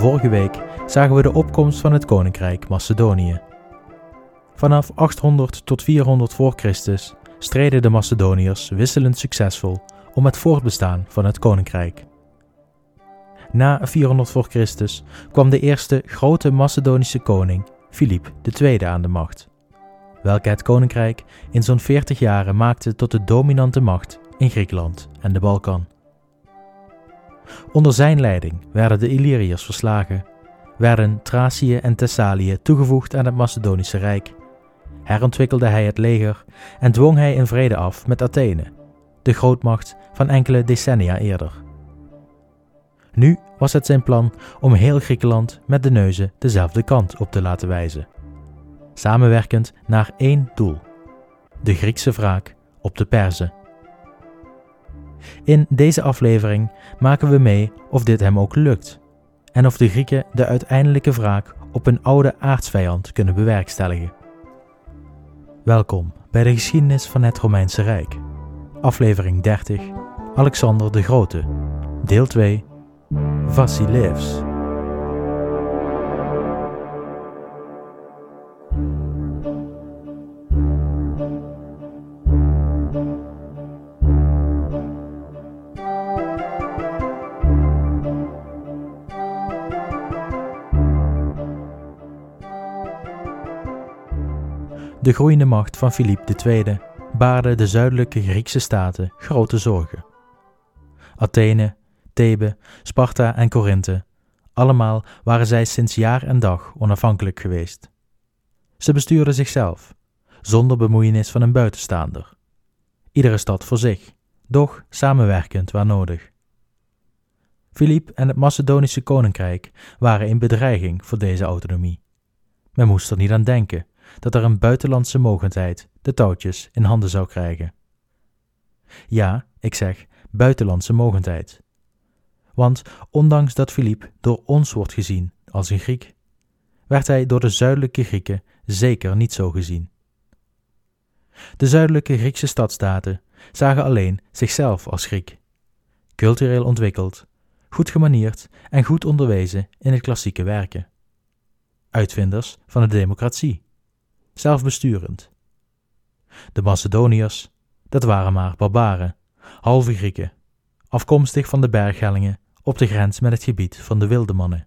Vorige week zagen we de opkomst van het koninkrijk Macedonië. Vanaf 800 tot 400 voor Christus streden de Macedoniërs wisselend succesvol om het voortbestaan van het koninkrijk. Na 400 voor Christus kwam de eerste grote Macedonische koning, Filip II, aan de macht, welke het koninkrijk in zo'n 40 jaren maakte tot de dominante macht in Griekenland en de Balkan. Onder zijn leiding werden de Illyriërs verslagen, werden Thracië en Thessalië toegevoegd aan het Macedonische Rijk, herontwikkelde hij het leger en dwong hij een vrede af met Athene, de grootmacht van enkele decennia eerder. Nu was het zijn plan om heel Griekenland met de neuzen dezelfde kant op te laten wijzen, samenwerkend naar één doel: de Griekse wraak op de Perzen. In deze aflevering maken we mee of dit hem ook lukt en of de Grieken de uiteindelijke wraak op een oude aardsvijand kunnen bewerkstelligen. Welkom bij de geschiedenis van het Romeinse Rijk, aflevering 30, Alexander de Grote, deel 2, Vasilevs. De groeiende macht van Filip II baarde de zuidelijke Griekse staten grote zorgen. Athene, Thebe, Sparta en Korinthe, allemaal waren zij sinds jaar en dag onafhankelijk geweest. Ze bestuurden zichzelf, zonder bemoeienis van een buitenstaander. Iedere stad voor zich, doch samenwerkend waar nodig. Filip en het Macedonische koninkrijk waren in bedreiging voor deze autonomie. Men moest er niet aan denken dat er een buitenlandse mogendheid de touwtjes in handen zou krijgen. Ja, ik zeg buitenlandse mogendheid. Want ondanks dat Filip door ons wordt gezien als een Griek, werd hij door de zuidelijke Grieken zeker niet zo gezien. De zuidelijke Griekse stadstaten zagen alleen zichzelf als Griek, cultureel ontwikkeld, goed gemanierd en goed onderwezen in het klassieke werken. Uitvinders van de democratie zelfbesturend. De Macedoniërs, dat waren maar barbaren, halve Grieken, afkomstig van de berghellingen op de grens met het gebied van de wilde mannen.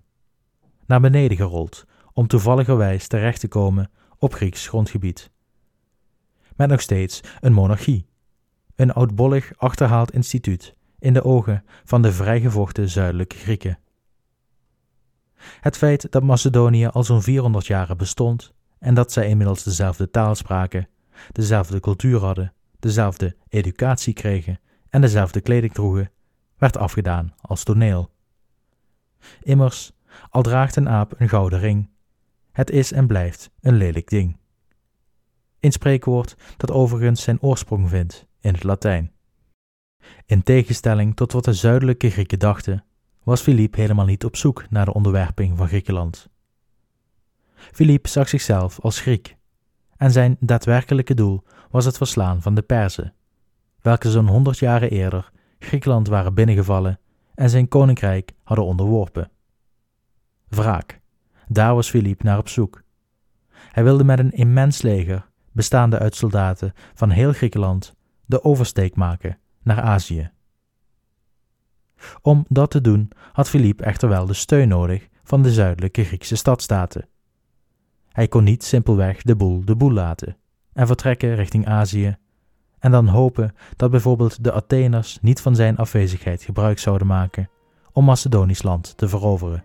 Naar beneden gerold om toevalligerwijs terecht te komen op Grieks grondgebied. Met nog steeds een monarchie, een oudbollig achterhaald instituut in de ogen van de vrijgevochten zuidelijke Grieken. Het feit dat Macedonië al zo'n 400 jaren bestond, en dat zij inmiddels dezelfde taal spraken, dezelfde cultuur hadden, dezelfde educatie kregen en dezelfde kleding droegen, werd afgedaan als toneel. Immers, al draagt een aap een gouden ring, het is en blijft een lelijk ding. Een spreekwoord dat overigens zijn oorsprong vindt in het Latijn. In tegenstelling tot wat de zuidelijke Grieken dachten, was Filip helemaal niet op zoek naar de onderwerping van Griekenland. Filip zag zichzelf als Griek, en zijn daadwerkelijke doel was het verslaan van de Perzen, welke zo'n honderd jaren eerder Griekenland waren binnengevallen en zijn koninkrijk hadden onderworpen. Wraak, daar was Filip naar op zoek. Hij wilde met een immens leger, bestaande uit soldaten van heel Griekenland, de oversteek maken naar Azië. Om dat te doen had Filip echter wel de steun nodig van de zuidelijke Griekse stadstaten. Hij kon niet simpelweg de boel de boel laten en vertrekken richting Azië en dan hopen dat bijvoorbeeld de Atheners niet van zijn afwezigheid gebruik zouden maken om Macedonisch land te veroveren.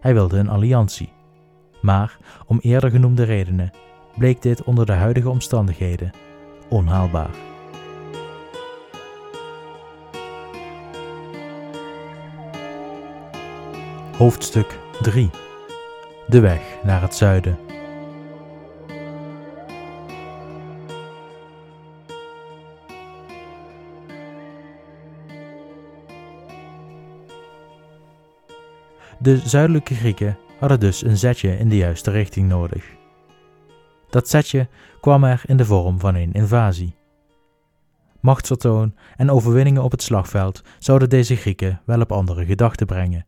Hij wilde een alliantie, maar om eerder genoemde redenen bleek dit onder de huidige omstandigheden onhaalbaar. Hoofdstuk 3 de weg naar het zuiden. De zuidelijke Grieken hadden dus een zetje in de juiste richting nodig. Dat zetje kwam er in de vorm van een invasie. Machtsvertoon en overwinningen op het slagveld zouden deze Grieken wel op andere gedachten brengen.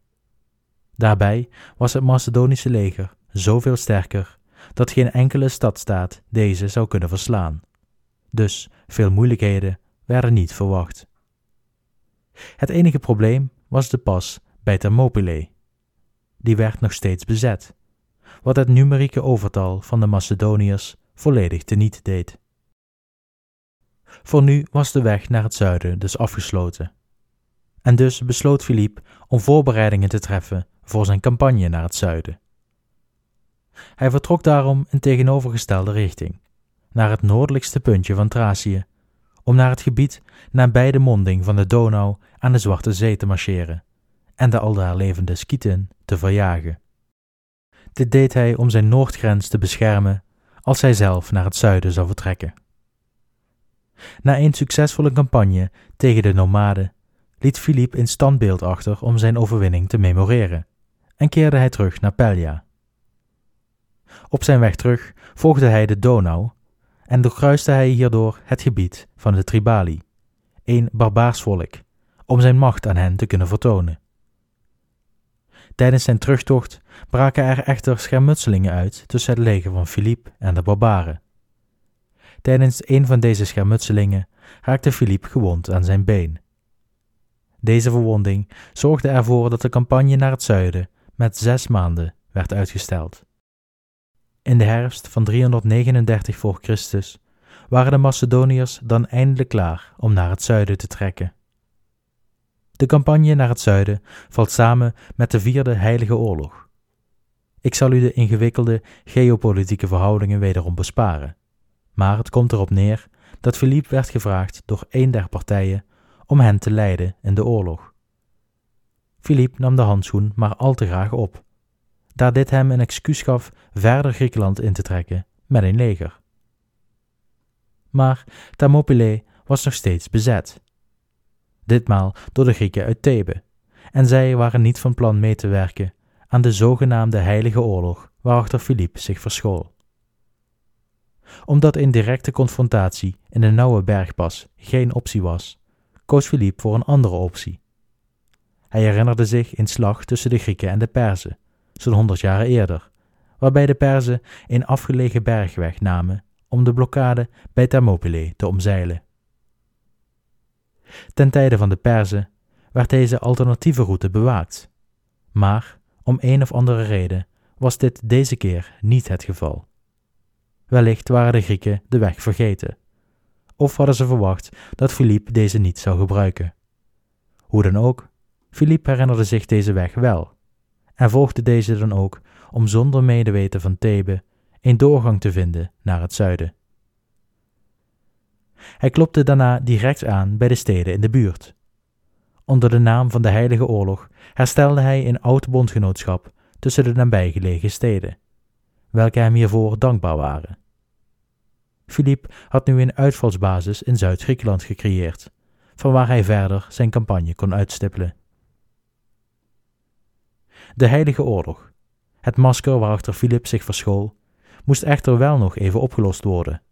Daarbij was het Macedonische leger zoveel sterker dat geen enkele stadstaat deze zou kunnen verslaan. Dus veel moeilijkheden werden niet verwacht. Het enige probleem was de pas bij Thermopylae. Die werd nog steeds bezet, wat het numerieke overtal van de Macedoniërs volledig teniet deed. Voor nu was de weg naar het zuiden dus afgesloten. En dus besloot Philippe om voorbereidingen te treffen voor zijn campagne naar het zuiden. Hij vertrok daarom in tegenovergestelde richting, naar het noordelijkste puntje van Thracië, om naar het gebied nabij de monding van de Donau aan de Zwarte Zee te marcheren en de aldaar levende Skieten te verjagen. Dit deed hij om zijn noordgrens te beschermen als hij zelf naar het zuiden zou vertrekken. Na een succesvolle campagne tegen de nomaden liet Philippe een standbeeld achter om zijn overwinning te memoreren en keerde hij terug naar Pelja. Op zijn weg terug volgde hij de Donau en doorkruiste hij hierdoor het gebied van de Tribali, een barbaars volk, om zijn macht aan hen te kunnen vertonen. Tijdens zijn terugtocht braken er echter schermutselingen uit tussen het leger van Philippe en de barbaren. Tijdens een van deze schermutselingen raakte Philippe gewond aan zijn been. Deze verwonding zorgde ervoor dat de campagne naar het zuiden met zes maanden werd uitgesteld. In de herfst van 339 voor Christus waren de Macedoniërs dan eindelijk klaar om naar het zuiden te trekken. De campagne naar het zuiden valt samen met de Vierde Heilige Oorlog. Ik zal u de ingewikkelde geopolitieke verhoudingen wederom besparen, maar het komt erop neer dat Philippe werd gevraagd door een der partijen om hen te leiden in de oorlog. Philippe nam de handschoen maar al te graag op, daar dit hem een excuus gaf verder Griekenland in te trekken met een leger. Maar Thermopylae was nog steeds bezet. Ditmaal door de Grieken uit Thebe, en zij waren niet van plan mee te werken aan de zogenaamde Heilige Oorlog waarachter Philippe zich verschool. Omdat een directe confrontatie in de nauwe bergpas geen optie was, koos Philippe voor een andere optie. Hij herinnerde zich een slag tussen de Grieken en de Perzen, zo'n honderd jaren eerder, waarbij de Perzen een afgelegen bergweg namen om de blokkade bij Thermopylae te omzeilen. Ten tijde van de Perzen werd deze alternatieve route bewaakt, maar om een of andere reden was dit deze keer niet het geval. Wellicht waren de Grieken de weg vergeten, of hadden ze verwacht dat Philippe deze niet zou gebruiken. Hoe dan ook, Philippe herinnerde zich deze weg wel en volgde deze dan ook om zonder medeweten van Thebe een doorgang te vinden naar het zuiden. Hij klopte daarna direct aan bij de steden in de buurt. Onder de naam van de Heilige Oorlog herstelde hij een oud bondgenootschap tussen de nabijgelegen steden, welke hem hiervoor dankbaar waren. Philippe had nu een uitvalsbasis in Zuid-Griekenland gecreëerd, van waar hij verder zijn campagne kon uitstippelen. De Heilige Oorlog, het masker waarachter Philip zich verschool, moest echter wel nog even opgelost worden.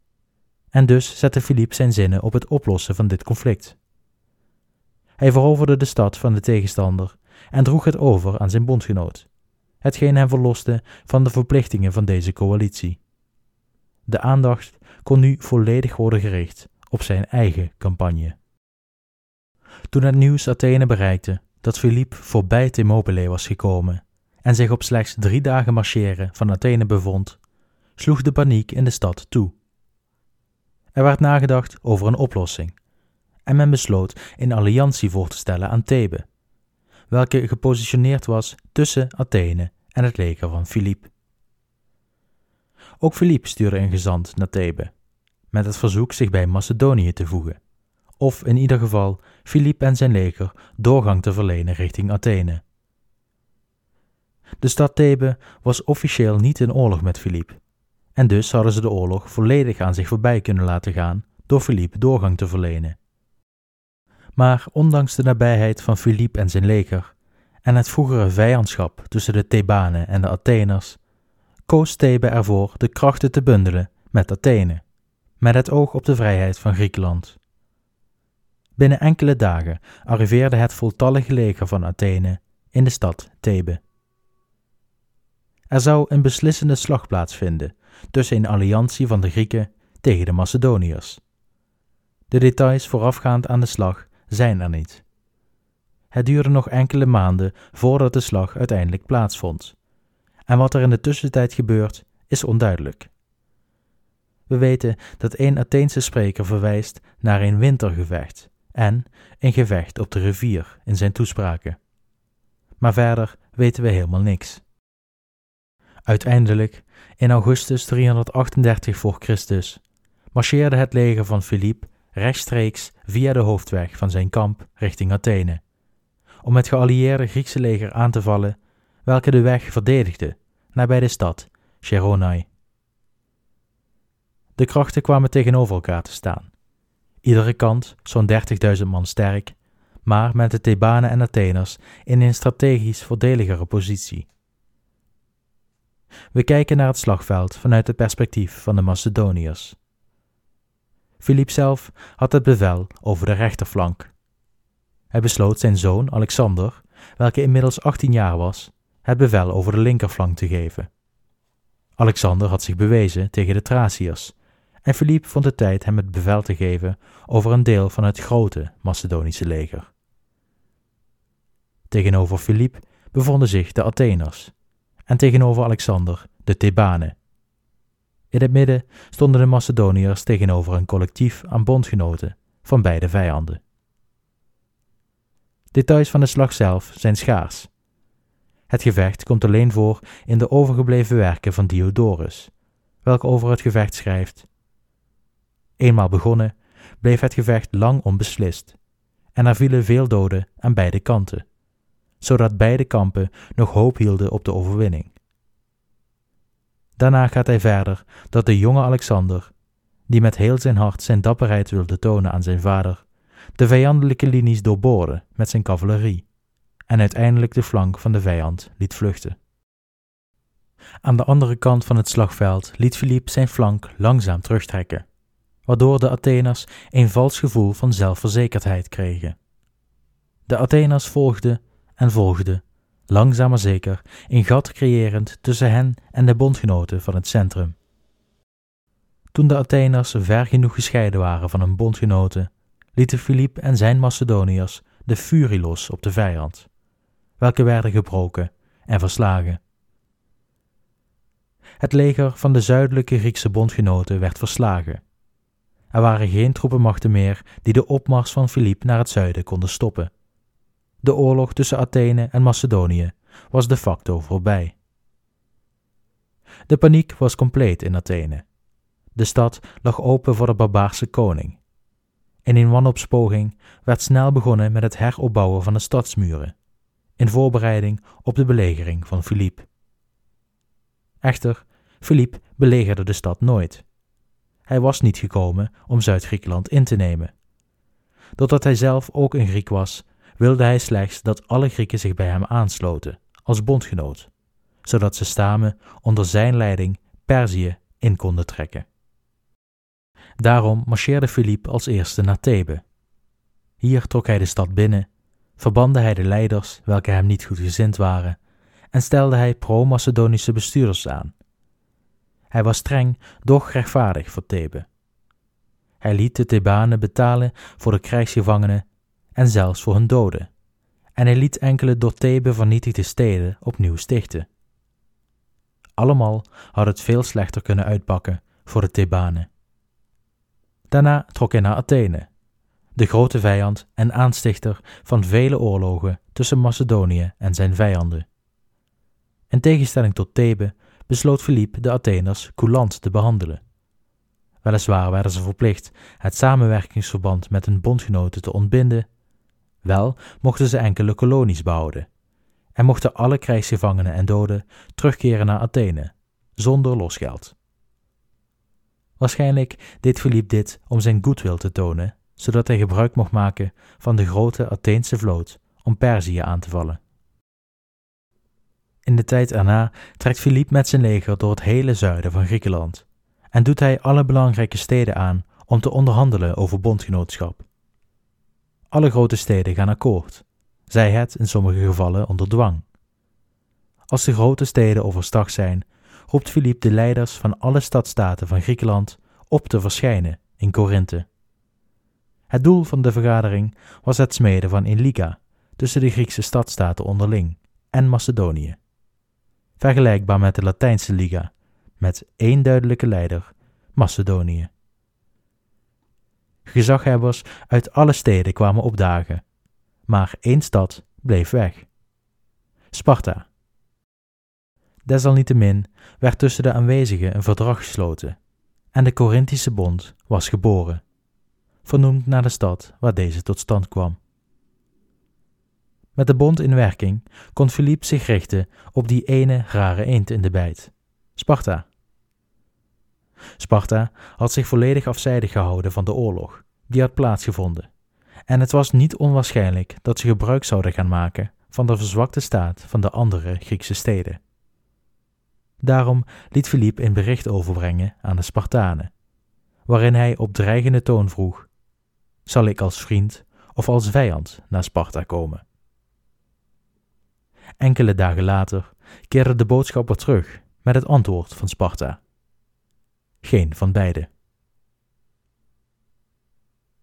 En dus zette Philippe zijn zinnen op het oplossen van dit conflict. Hij veroverde de stad van de tegenstander en droeg het over aan zijn bondgenoot, hetgeen hem verloste van de verplichtingen van deze coalitie. De aandacht kon nu volledig worden gericht op zijn eigen campagne. Toen het nieuws Athene bereikte dat Philippe voorbij Thermopylae was gekomen en zich op slechts drie dagen marcheren van Athene bevond, sloeg de paniek in de stad toe. Er werd nagedacht over een oplossing en men besloot een alliantie voor te stellen aan Thebe, welke gepositioneerd was tussen Athene en het leger van Philippe. Ook Philippe stuurde een gezant naar Thebe, met het verzoek zich bij Macedonië te voegen, of in ieder geval Philippe en zijn leger doorgang te verlenen richting Athene. De stad Thebe was officieel niet in oorlog met Philippe, en dus hadden ze de oorlog volledig aan zich voorbij kunnen laten gaan door Philippe doorgang te verlenen. Maar ondanks de nabijheid van Philippe en zijn leger en het vroegere vijandschap tussen de Thebanen en de Atheners, koos Thebe ervoor de krachten te bundelen met Athene, met het oog op de vrijheid van Griekenland. Binnen enkele dagen arriveerde het voltallige leger van Athene in de stad Thebe. Er zou een beslissende slag plaatsvinden tussen een alliantie van de Grieken tegen de Macedoniërs. De details voorafgaand aan de slag zijn er niet. Het duurde nog enkele maanden voordat de slag uiteindelijk plaatsvond. En wat er in de tussentijd gebeurt, is onduidelijk. We weten dat één Atheense spreker verwijst naar een wintergevecht en een gevecht op de rivier in zijn toespraken. Maar verder weten we helemaal niks. Uiteindelijk, in augustus 338 voor Christus, marcheerde het leger van Filip rechtstreeks via de hoofdweg van zijn kamp richting Athene, om het geallieerde Griekse leger aan te vallen, welke de weg verdedigde nabij de stad Cheronai. De krachten kwamen tegenover elkaar te staan. Iedere kant zo'n 30.000 man sterk, maar met de Thebanen en Atheners in een strategisch voordeligere positie. We kijken naar het slagveld vanuit het perspectief van de Macedoniërs. Filip zelf had het bevel over de rechterflank. Hij besloot zijn zoon Alexander, welke inmiddels 18 jaar was, het bevel over de linkerflank te geven. Alexander had zich bewezen tegen de Thraciërs, en Filip vond het tijd hem het bevel te geven over een deel van het grote Macedonische leger. Tegenover Filip bevonden zich de Atheners, en tegenover Alexander de Thebanen. In het midden stonden de Macedoniërs tegenover een collectief aan bondgenoten van beide vijanden. Details van de slag zelf zijn schaars. Het gevecht komt alleen voor in de overgebleven werken van Diodorus, welke over het gevecht schrijft: Eenmaal begonnen, bleef het gevecht lang onbeslist, en er vielen veel doden aan beide kanten, zodat beide kampen nog hoop hielden op de overwinning. Daarna gaat hij verder dat de jonge Alexander, die met heel zijn hart zijn dapperheid wilde tonen aan zijn vader, de vijandelijke linies doorboorde met zijn cavalerie en uiteindelijk de flank van de vijand liet vluchten. Aan de andere kant van het slagveld liet Philippe zijn flank langzaam terugtrekken, waardoor de Atheners een vals gevoel van zelfverzekerdheid kregen. De Atheners volgden en volgden langzaam maar zeker een gat creërend tussen hen en de bondgenoten van het centrum. Toen de Atheners ver genoeg gescheiden waren van hun bondgenoten, lieten Filip en zijn Macedoniërs de furie los op de vijand, welke werden gebroken en verslagen. Het leger van de zuidelijke Griekse bondgenoten werd verslagen. Er waren geen troepenmachten meer die de opmars van Filip naar het zuiden konden stoppen. De oorlog tussen Athene en Macedonië was de facto voorbij. De paniek was compleet in Athene. De stad lag open voor de barbaarse koning. In een wanopspoging werd snel begonnen met het heropbouwen van de stadsmuren, in voorbereiding op de belegering van Filip. Echter, Filip belegerde de stad nooit. Hij was niet gekomen om Zuid-Griekenland in te nemen. Doordat hij zelf ook een Griek was, wilde hij slechts dat alle Grieken zich bij hem aansloten, als bondgenoot, zodat ze samen onder zijn leiding Perzië in konden trekken. Daarom marcheerde Filip als eerste naar Thebe. Hier trok hij de stad binnen, verbande hij de leiders welke hem niet goed gezind waren, en stelde hij pro-Macedonische bestuurders aan. Hij was streng, doch rechtvaardig voor Thebe. Hij liet de Thebanen betalen voor de krijgsgevangenen en zelfs voor hun doden, en hij liet enkele door Thebe vernietigde steden opnieuw stichten. Allemaal had het veel slechter kunnen uitpakken voor de Thebanen. Daarna trok hij naar Athene, de grote vijand en aanstichter van vele oorlogen tussen Macedonië en zijn vijanden. In tegenstelling tot Thebe besloot Philippe de Atheners coulant te behandelen. Weliswaar werden ze verplicht het samenwerkingsverband met hun bondgenoten te ontbinden wel mochten ze enkele kolonies behouden en mochten alle krijgsgevangenen en doden terugkeren naar Athene, zonder losgeld. Waarschijnlijk deed Philippe dit om zijn goedwil te tonen, zodat hij gebruik mocht maken van de grote Atheense vloot om Perzië aan te vallen. In de tijd erna trekt Philippe met zijn leger door het hele zuiden van Griekenland en doet hij alle belangrijke steden aan om te onderhandelen over bondgenootschap. Alle grote steden gaan akkoord, zij het in sommige gevallen onder dwang. Als de grote steden overstag zijn, roept Filip de leiders van alle stadstaten van Griekenland op te verschijnen in Korinthe. Het doel van de vergadering was het smeden van een liga tussen de Griekse stadstaten onderling en Macedonië. Vergelijkbaar met de Latijnse liga, met één duidelijke leider, Macedonië. Gezaghebbers uit alle steden kwamen opdagen, maar één stad bleef weg: Sparta. Desalniettemin werd tussen de aanwezigen een verdrag gesloten en de Corinthische Bond was geboren, vernoemd naar de stad waar deze tot stand kwam. Met de bond in werking kon Philippe zich richten op die ene rare eend in de bijt, Sparta. Sparta had zich volledig afzijdig gehouden van de oorlog die had plaatsgevonden, en het was niet onwaarschijnlijk dat ze gebruik zouden gaan maken van de verzwakte staat van de andere Griekse steden. Daarom liet Philippe een bericht overbrengen aan de Spartanen, waarin hij op dreigende toon vroeg: Zal ik als vriend of als vijand naar Sparta komen? Enkele dagen later keerde de boodschapper terug met het antwoord van Sparta: Geen van beide.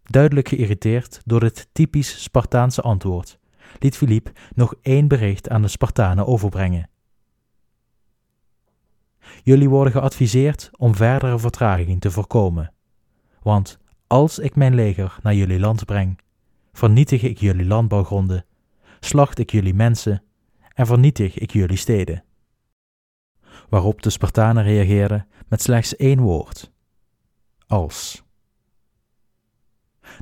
Duidelijk geïrriteerd door het typisch Spartaanse antwoord, liet Philippe nog één bericht aan de Spartanen overbrengen. Jullie worden geadviseerd om verdere vertraging te voorkomen. Want als ik mijn leger naar jullie land breng, vernietig ik jullie landbouwgronden, slacht ik jullie mensen en vernietig ik jullie steden. Waarop de Spartanen reageerden met slechts één woord: als.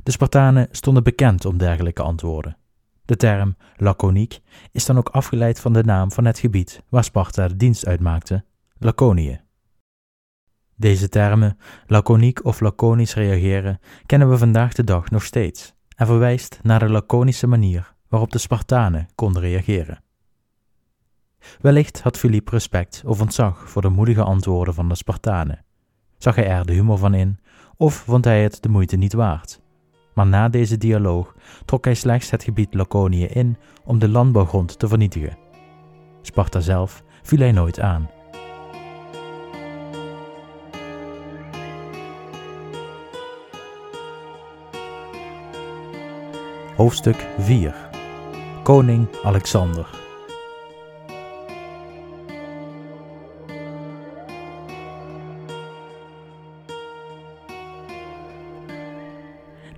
De Spartanen stonden bekend om dergelijke antwoorden. De term laconiek is dan ook afgeleid van de naam van het gebied waar Sparta de dienst uitmaakte, Laconië. Deze termen, laconiek of laconisch reageren, kennen we vandaag de dag nog steeds en verwijst naar de laconische manier waarop de Spartanen konden reageren. Wellicht had Philippe respect of ontzag voor de moedige antwoorden van de Spartanen. Zag hij er de humor van in, of vond hij het de moeite niet waard? Maar na deze dialoog trok hij slechts het gebied Laconië in om de landbouwgrond te vernietigen. Sparta zelf viel hij nooit aan. Hoofdstuk 4 Koning Alexander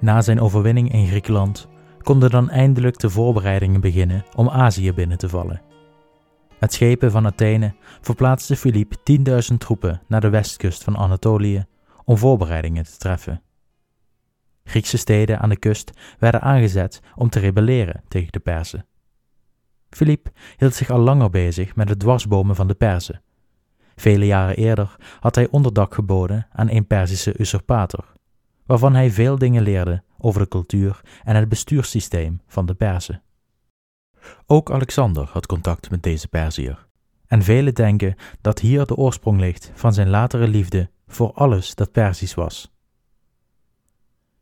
Na zijn overwinning in Griekenland konden dan eindelijk de voorbereidingen beginnen om Azië binnen te vallen. Met schepen van Athene verplaatste Philippe 10.000 troepen naar de westkust van Anatolië om voorbereidingen te treffen. Griekse steden aan de kust werden aangezet om te rebelleren tegen de Perzen. Philippe hield zich al langer bezig met het dwarsbomen van de Perzen. Vele jaren eerder had hij onderdak geboden aan een Perzische usurpator, waarvan hij veel dingen leerde over de cultuur en het bestuurssysteem van de Perzen. Ook Alexander had contact met deze Perziër, en velen denken dat hier de oorsprong ligt van zijn latere liefde voor alles dat Perzisch was.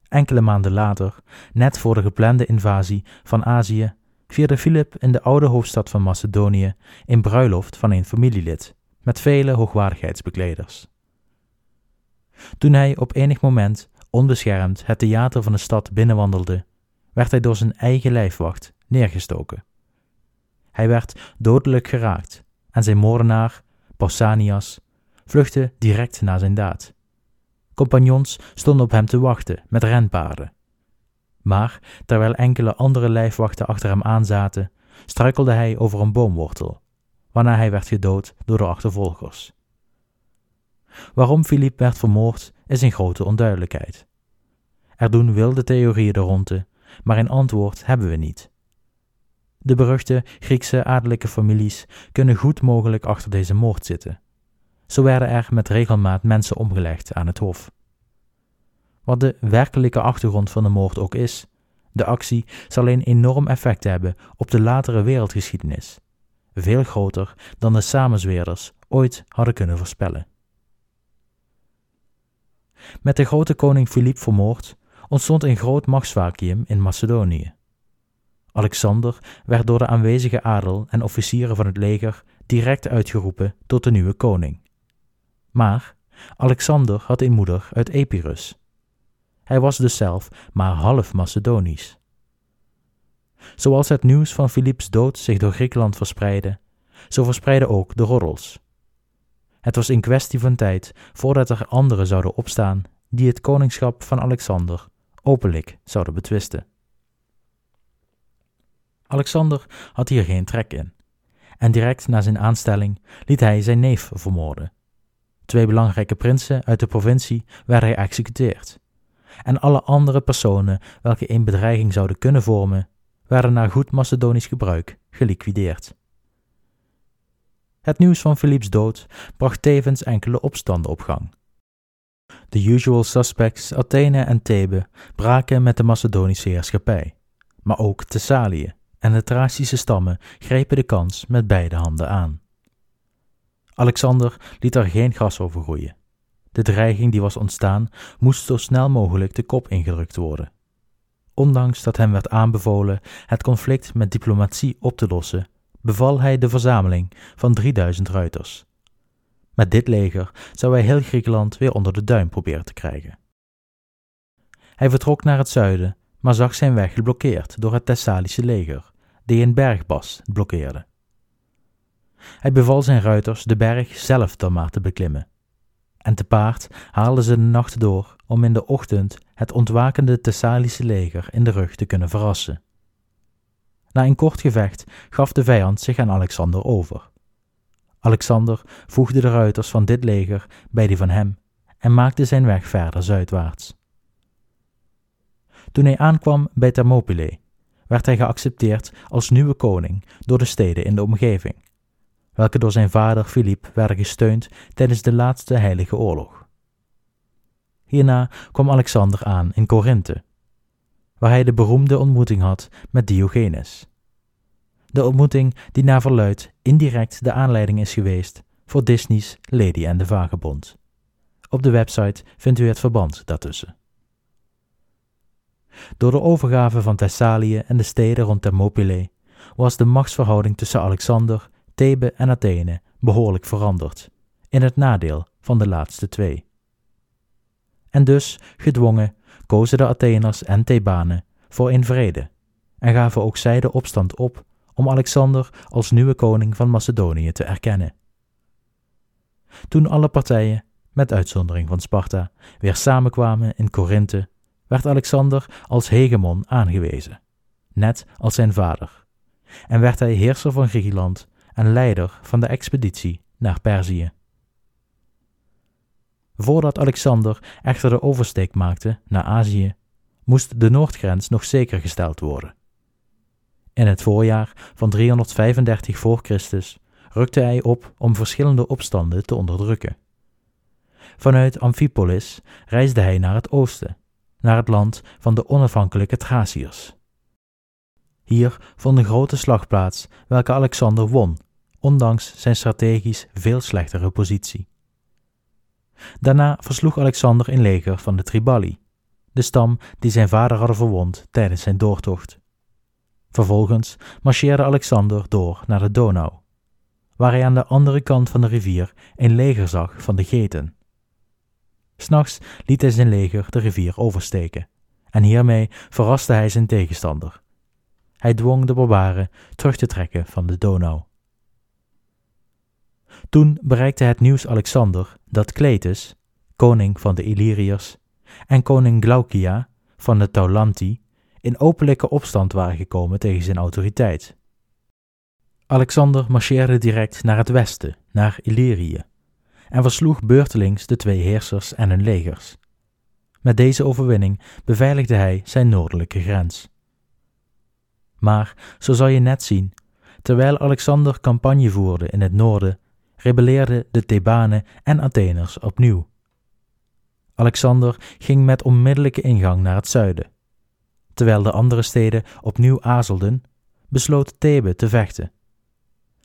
Enkele maanden later, net voor de geplande invasie van Azië, vierde Philip in de oude hoofdstad van Macedonië een bruiloft van een familielid, met vele hoogwaardigheidsbekleders. Toen hij op enig moment onbeschermd het theater van de stad binnenwandelde, werd hij door zijn eigen lijfwacht neergestoken. Hij werd dodelijk geraakt en zijn moordenaar, Pausanias, vluchtte direct na zijn daad. Compagnons stonden op hem te wachten met renpaarden. Maar terwijl enkele andere lijfwachten achter hem aanzaten, struikelde hij over een boomwortel, waarna hij werd gedood door de achtervolgers. Waarom Philippe werd vermoord is in grote onduidelijkheid. Er doen wilde theorieën de ronde, maar een antwoord hebben we niet. De beruchte Griekse adellijke families kunnen goed mogelijk achter deze moord zitten. Zo werden er met regelmaat mensen omgelegd aan het hof. Wat de werkelijke achtergrond van de moord ook is, de actie zal een enorm effect hebben op de latere wereldgeschiedenis, veel groter dan de samenzweerders ooit hadden kunnen voorspellen. Met de grote koning Filip vermoord ontstond een groot machtsvacuüm in Macedonië. Alexander werd door de aanwezige adel en officieren van het leger direct uitgeroepen tot de nieuwe koning. Maar Alexander had een moeder uit Epirus. Hij was dus zelf maar half Macedonisch. Zoals het nieuws van Philips dood zich door Griekenland verspreidde, zo verspreidden ook de roddels. Het was een kwestie van tijd voordat er anderen zouden opstaan die het koningschap van Alexander openlijk zouden betwisten. Alexander had hier geen trek in, en direct na zijn aanstelling liet hij zijn neef vermoorden. Twee belangrijke prinsen uit de provincie werden geëxecuteerd, en alle andere personen welke een bedreiging zouden kunnen vormen, werden naar goed Macedonisch gebruik geliquideerd. Het nieuws van Philips dood bracht tevens enkele opstanden op gang. De usual suspects, Athene en Thebe, braken met de Macedonische heerschappij, maar ook Thessalië en de Thracische stammen grepen de kans met beide handen aan. Alexander liet er geen gras over groeien. De dreiging die was ontstaan moest zo snel mogelijk de kop ingedrukt worden. Ondanks dat hem werd aanbevolen het conflict met diplomatie op te lossen, beval hij de verzameling van 3000 ruiters. Met dit leger zou hij heel Griekenland weer onder de duim proberen te krijgen. Hij vertrok naar het zuiden, maar zag zijn weg geblokkeerd door het Thessalische leger, die een bergbas blokkeerde. Hij beval zijn ruiters de berg zelf dan maar te beklimmen. En te paard haalden ze de nacht door om in de ochtend het ontwakende Thessalische leger in de rug te kunnen verrassen. Na een kort gevecht gaf de vijand zich aan Alexander over. Alexander voegde de ruiters van dit leger bij die van hem en maakte zijn weg verder zuidwaarts. Toen hij aankwam bij Thermopylae, werd hij geaccepteerd als nieuwe koning door de steden in de omgeving, welke door zijn vader Filip werden gesteund tijdens de laatste heilige oorlog. Hierna kwam Alexander aan in Korinthe, waar hij de beroemde ontmoeting had met Diogenes. De ontmoeting die naar verluid indirect de aanleiding is geweest voor Disney's Lady en de Vagebond. Op de website vindt u het verband daartussen. Door de overgave van Thessalië en de steden rond Thermopylae was de machtsverhouding tussen Alexander, Thebe en Athene behoorlijk veranderd, in het nadeel van de laatste twee. En dus, gedwongen, kozen de Atheners en Thebanen voor een vrede en gaven ook zij de opstand op om Alexander als nieuwe koning van Macedonië te erkennen. Toen alle partijen, met uitzondering van Sparta, weer samenkwamen in Korinthe, werd Alexander als hegemon aangewezen, net als zijn vader, en werd hij heerser van Griekenland en leider van de expeditie naar Perzië. Voordat Alexander echter de oversteek maakte naar Azië, moest de noordgrens nog zeker gesteld worden. In het voorjaar van 335 voor Christus rukte hij op om verschillende opstanden te onderdrukken. Vanuit Amphipolis reisde hij naar het oosten, naar het land van de onafhankelijke Thraciërs. Hier vond een grote slag plaats, welke Alexander won, ondanks zijn strategisch veel slechtere positie. Daarna versloeg Alexander een leger van de Triballi, de stam die zijn vader hadden verwond tijdens zijn doortocht. Vervolgens marcheerde Alexander door naar de Donau, waar hij aan de andere kant van de rivier een leger zag van de Geten. S'nachts liet hij zijn leger de rivier oversteken, en hiermee verraste hij zijn tegenstander. Hij dwong de barbaren terug te trekken van de Donau. Toen bereikte het nieuws Alexander dat Cletus, koning van de Illyriërs, en koning Glaucia van de Taulanti in openlijke opstand waren gekomen tegen zijn autoriteit. Alexander marcheerde direct naar het westen, naar Illyrië, en versloeg beurtelings de twee heersers en hun legers. Met deze overwinning beveiligde hij zijn noordelijke grens. Maar, zo zal je net zien, terwijl Alexander campagne voerde in het noorden, rebelleerden de Thebanen en Atheners opnieuw. Alexander ging met onmiddellijke ingang naar het zuiden. Terwijl de andere steden opnieuw aarzelden, besloot Thebe te vechten.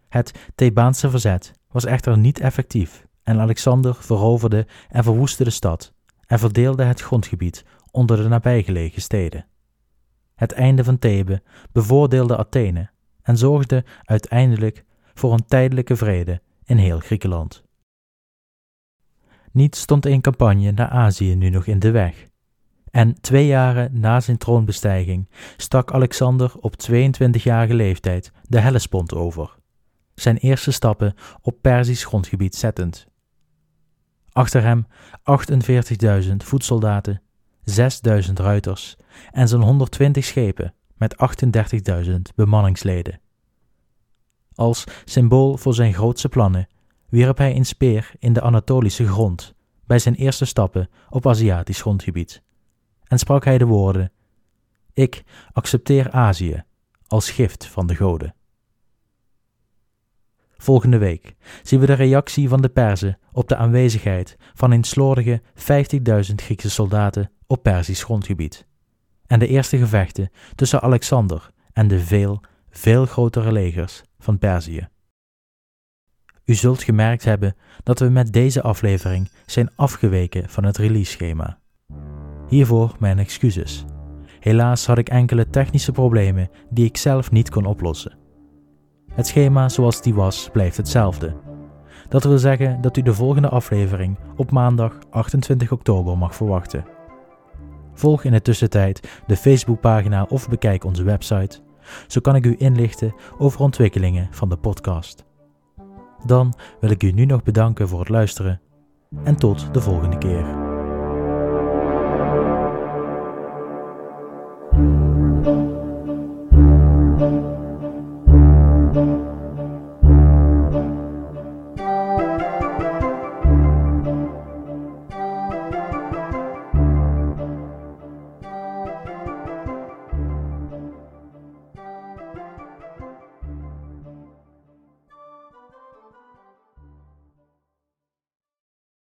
Het Thebaanse verzet was echter niet effectief en Alexander veroverde en verwoestte de stad en verdeelde het grondgebied onder de nabijgelegen steden. Het einde van Thebe bevoordeelde Athene en zorgde uiteindelijk voor een tijdelijke vrede in heel Griekenland. Niet stond een campagne naar Azië nu nog in de weg. En twee jaren na zijn troonbestijging stak Alexander op 22-jarige leeftijd de Hellespont over, zijn eerste stappen op Perzisch grondgebied zettend. Achter hem 48.000 voetsoldaten, 6.000 ruiters en zo'n 120 schepen met 38.000 bemanningsleden. Als symbool voor zijn grootse plannen wierp hij een speer in de Anatolische grond bij zijn eerste stappen op Aziatisch grondgebied en sprak hij de woorden: Ik accepteer Azië als gift van de goden. Volgende week zien we de reactie van de Perzen op de aanwezigheid van een slordige 50.000 Griekse soldaten op Perzisch grondgebied en de eerste gevechten tussen Alexander en de veel, veel grotere legers van Perzië. U zult gemerkt hebben dat we met deze aflevering zijn afgeweken van het release-schema. Hiervoor mijn excuses. Helaas had ik enkele technische problemen die ik zelf niet kon oplossen. Het schema zoals die was blijft hetzelfde. Dat wil zeggen dat u de volgende aflevering op maandag 28 oktober mag verwachten. Volg in de tussentijd de Facebookpagina of bekijk onze website. Zo kan ik u inlichten over ontwikkelingen van de podcast. Dan wil ik u nu nog bedanken voor het luisteren en tot de volgende keer.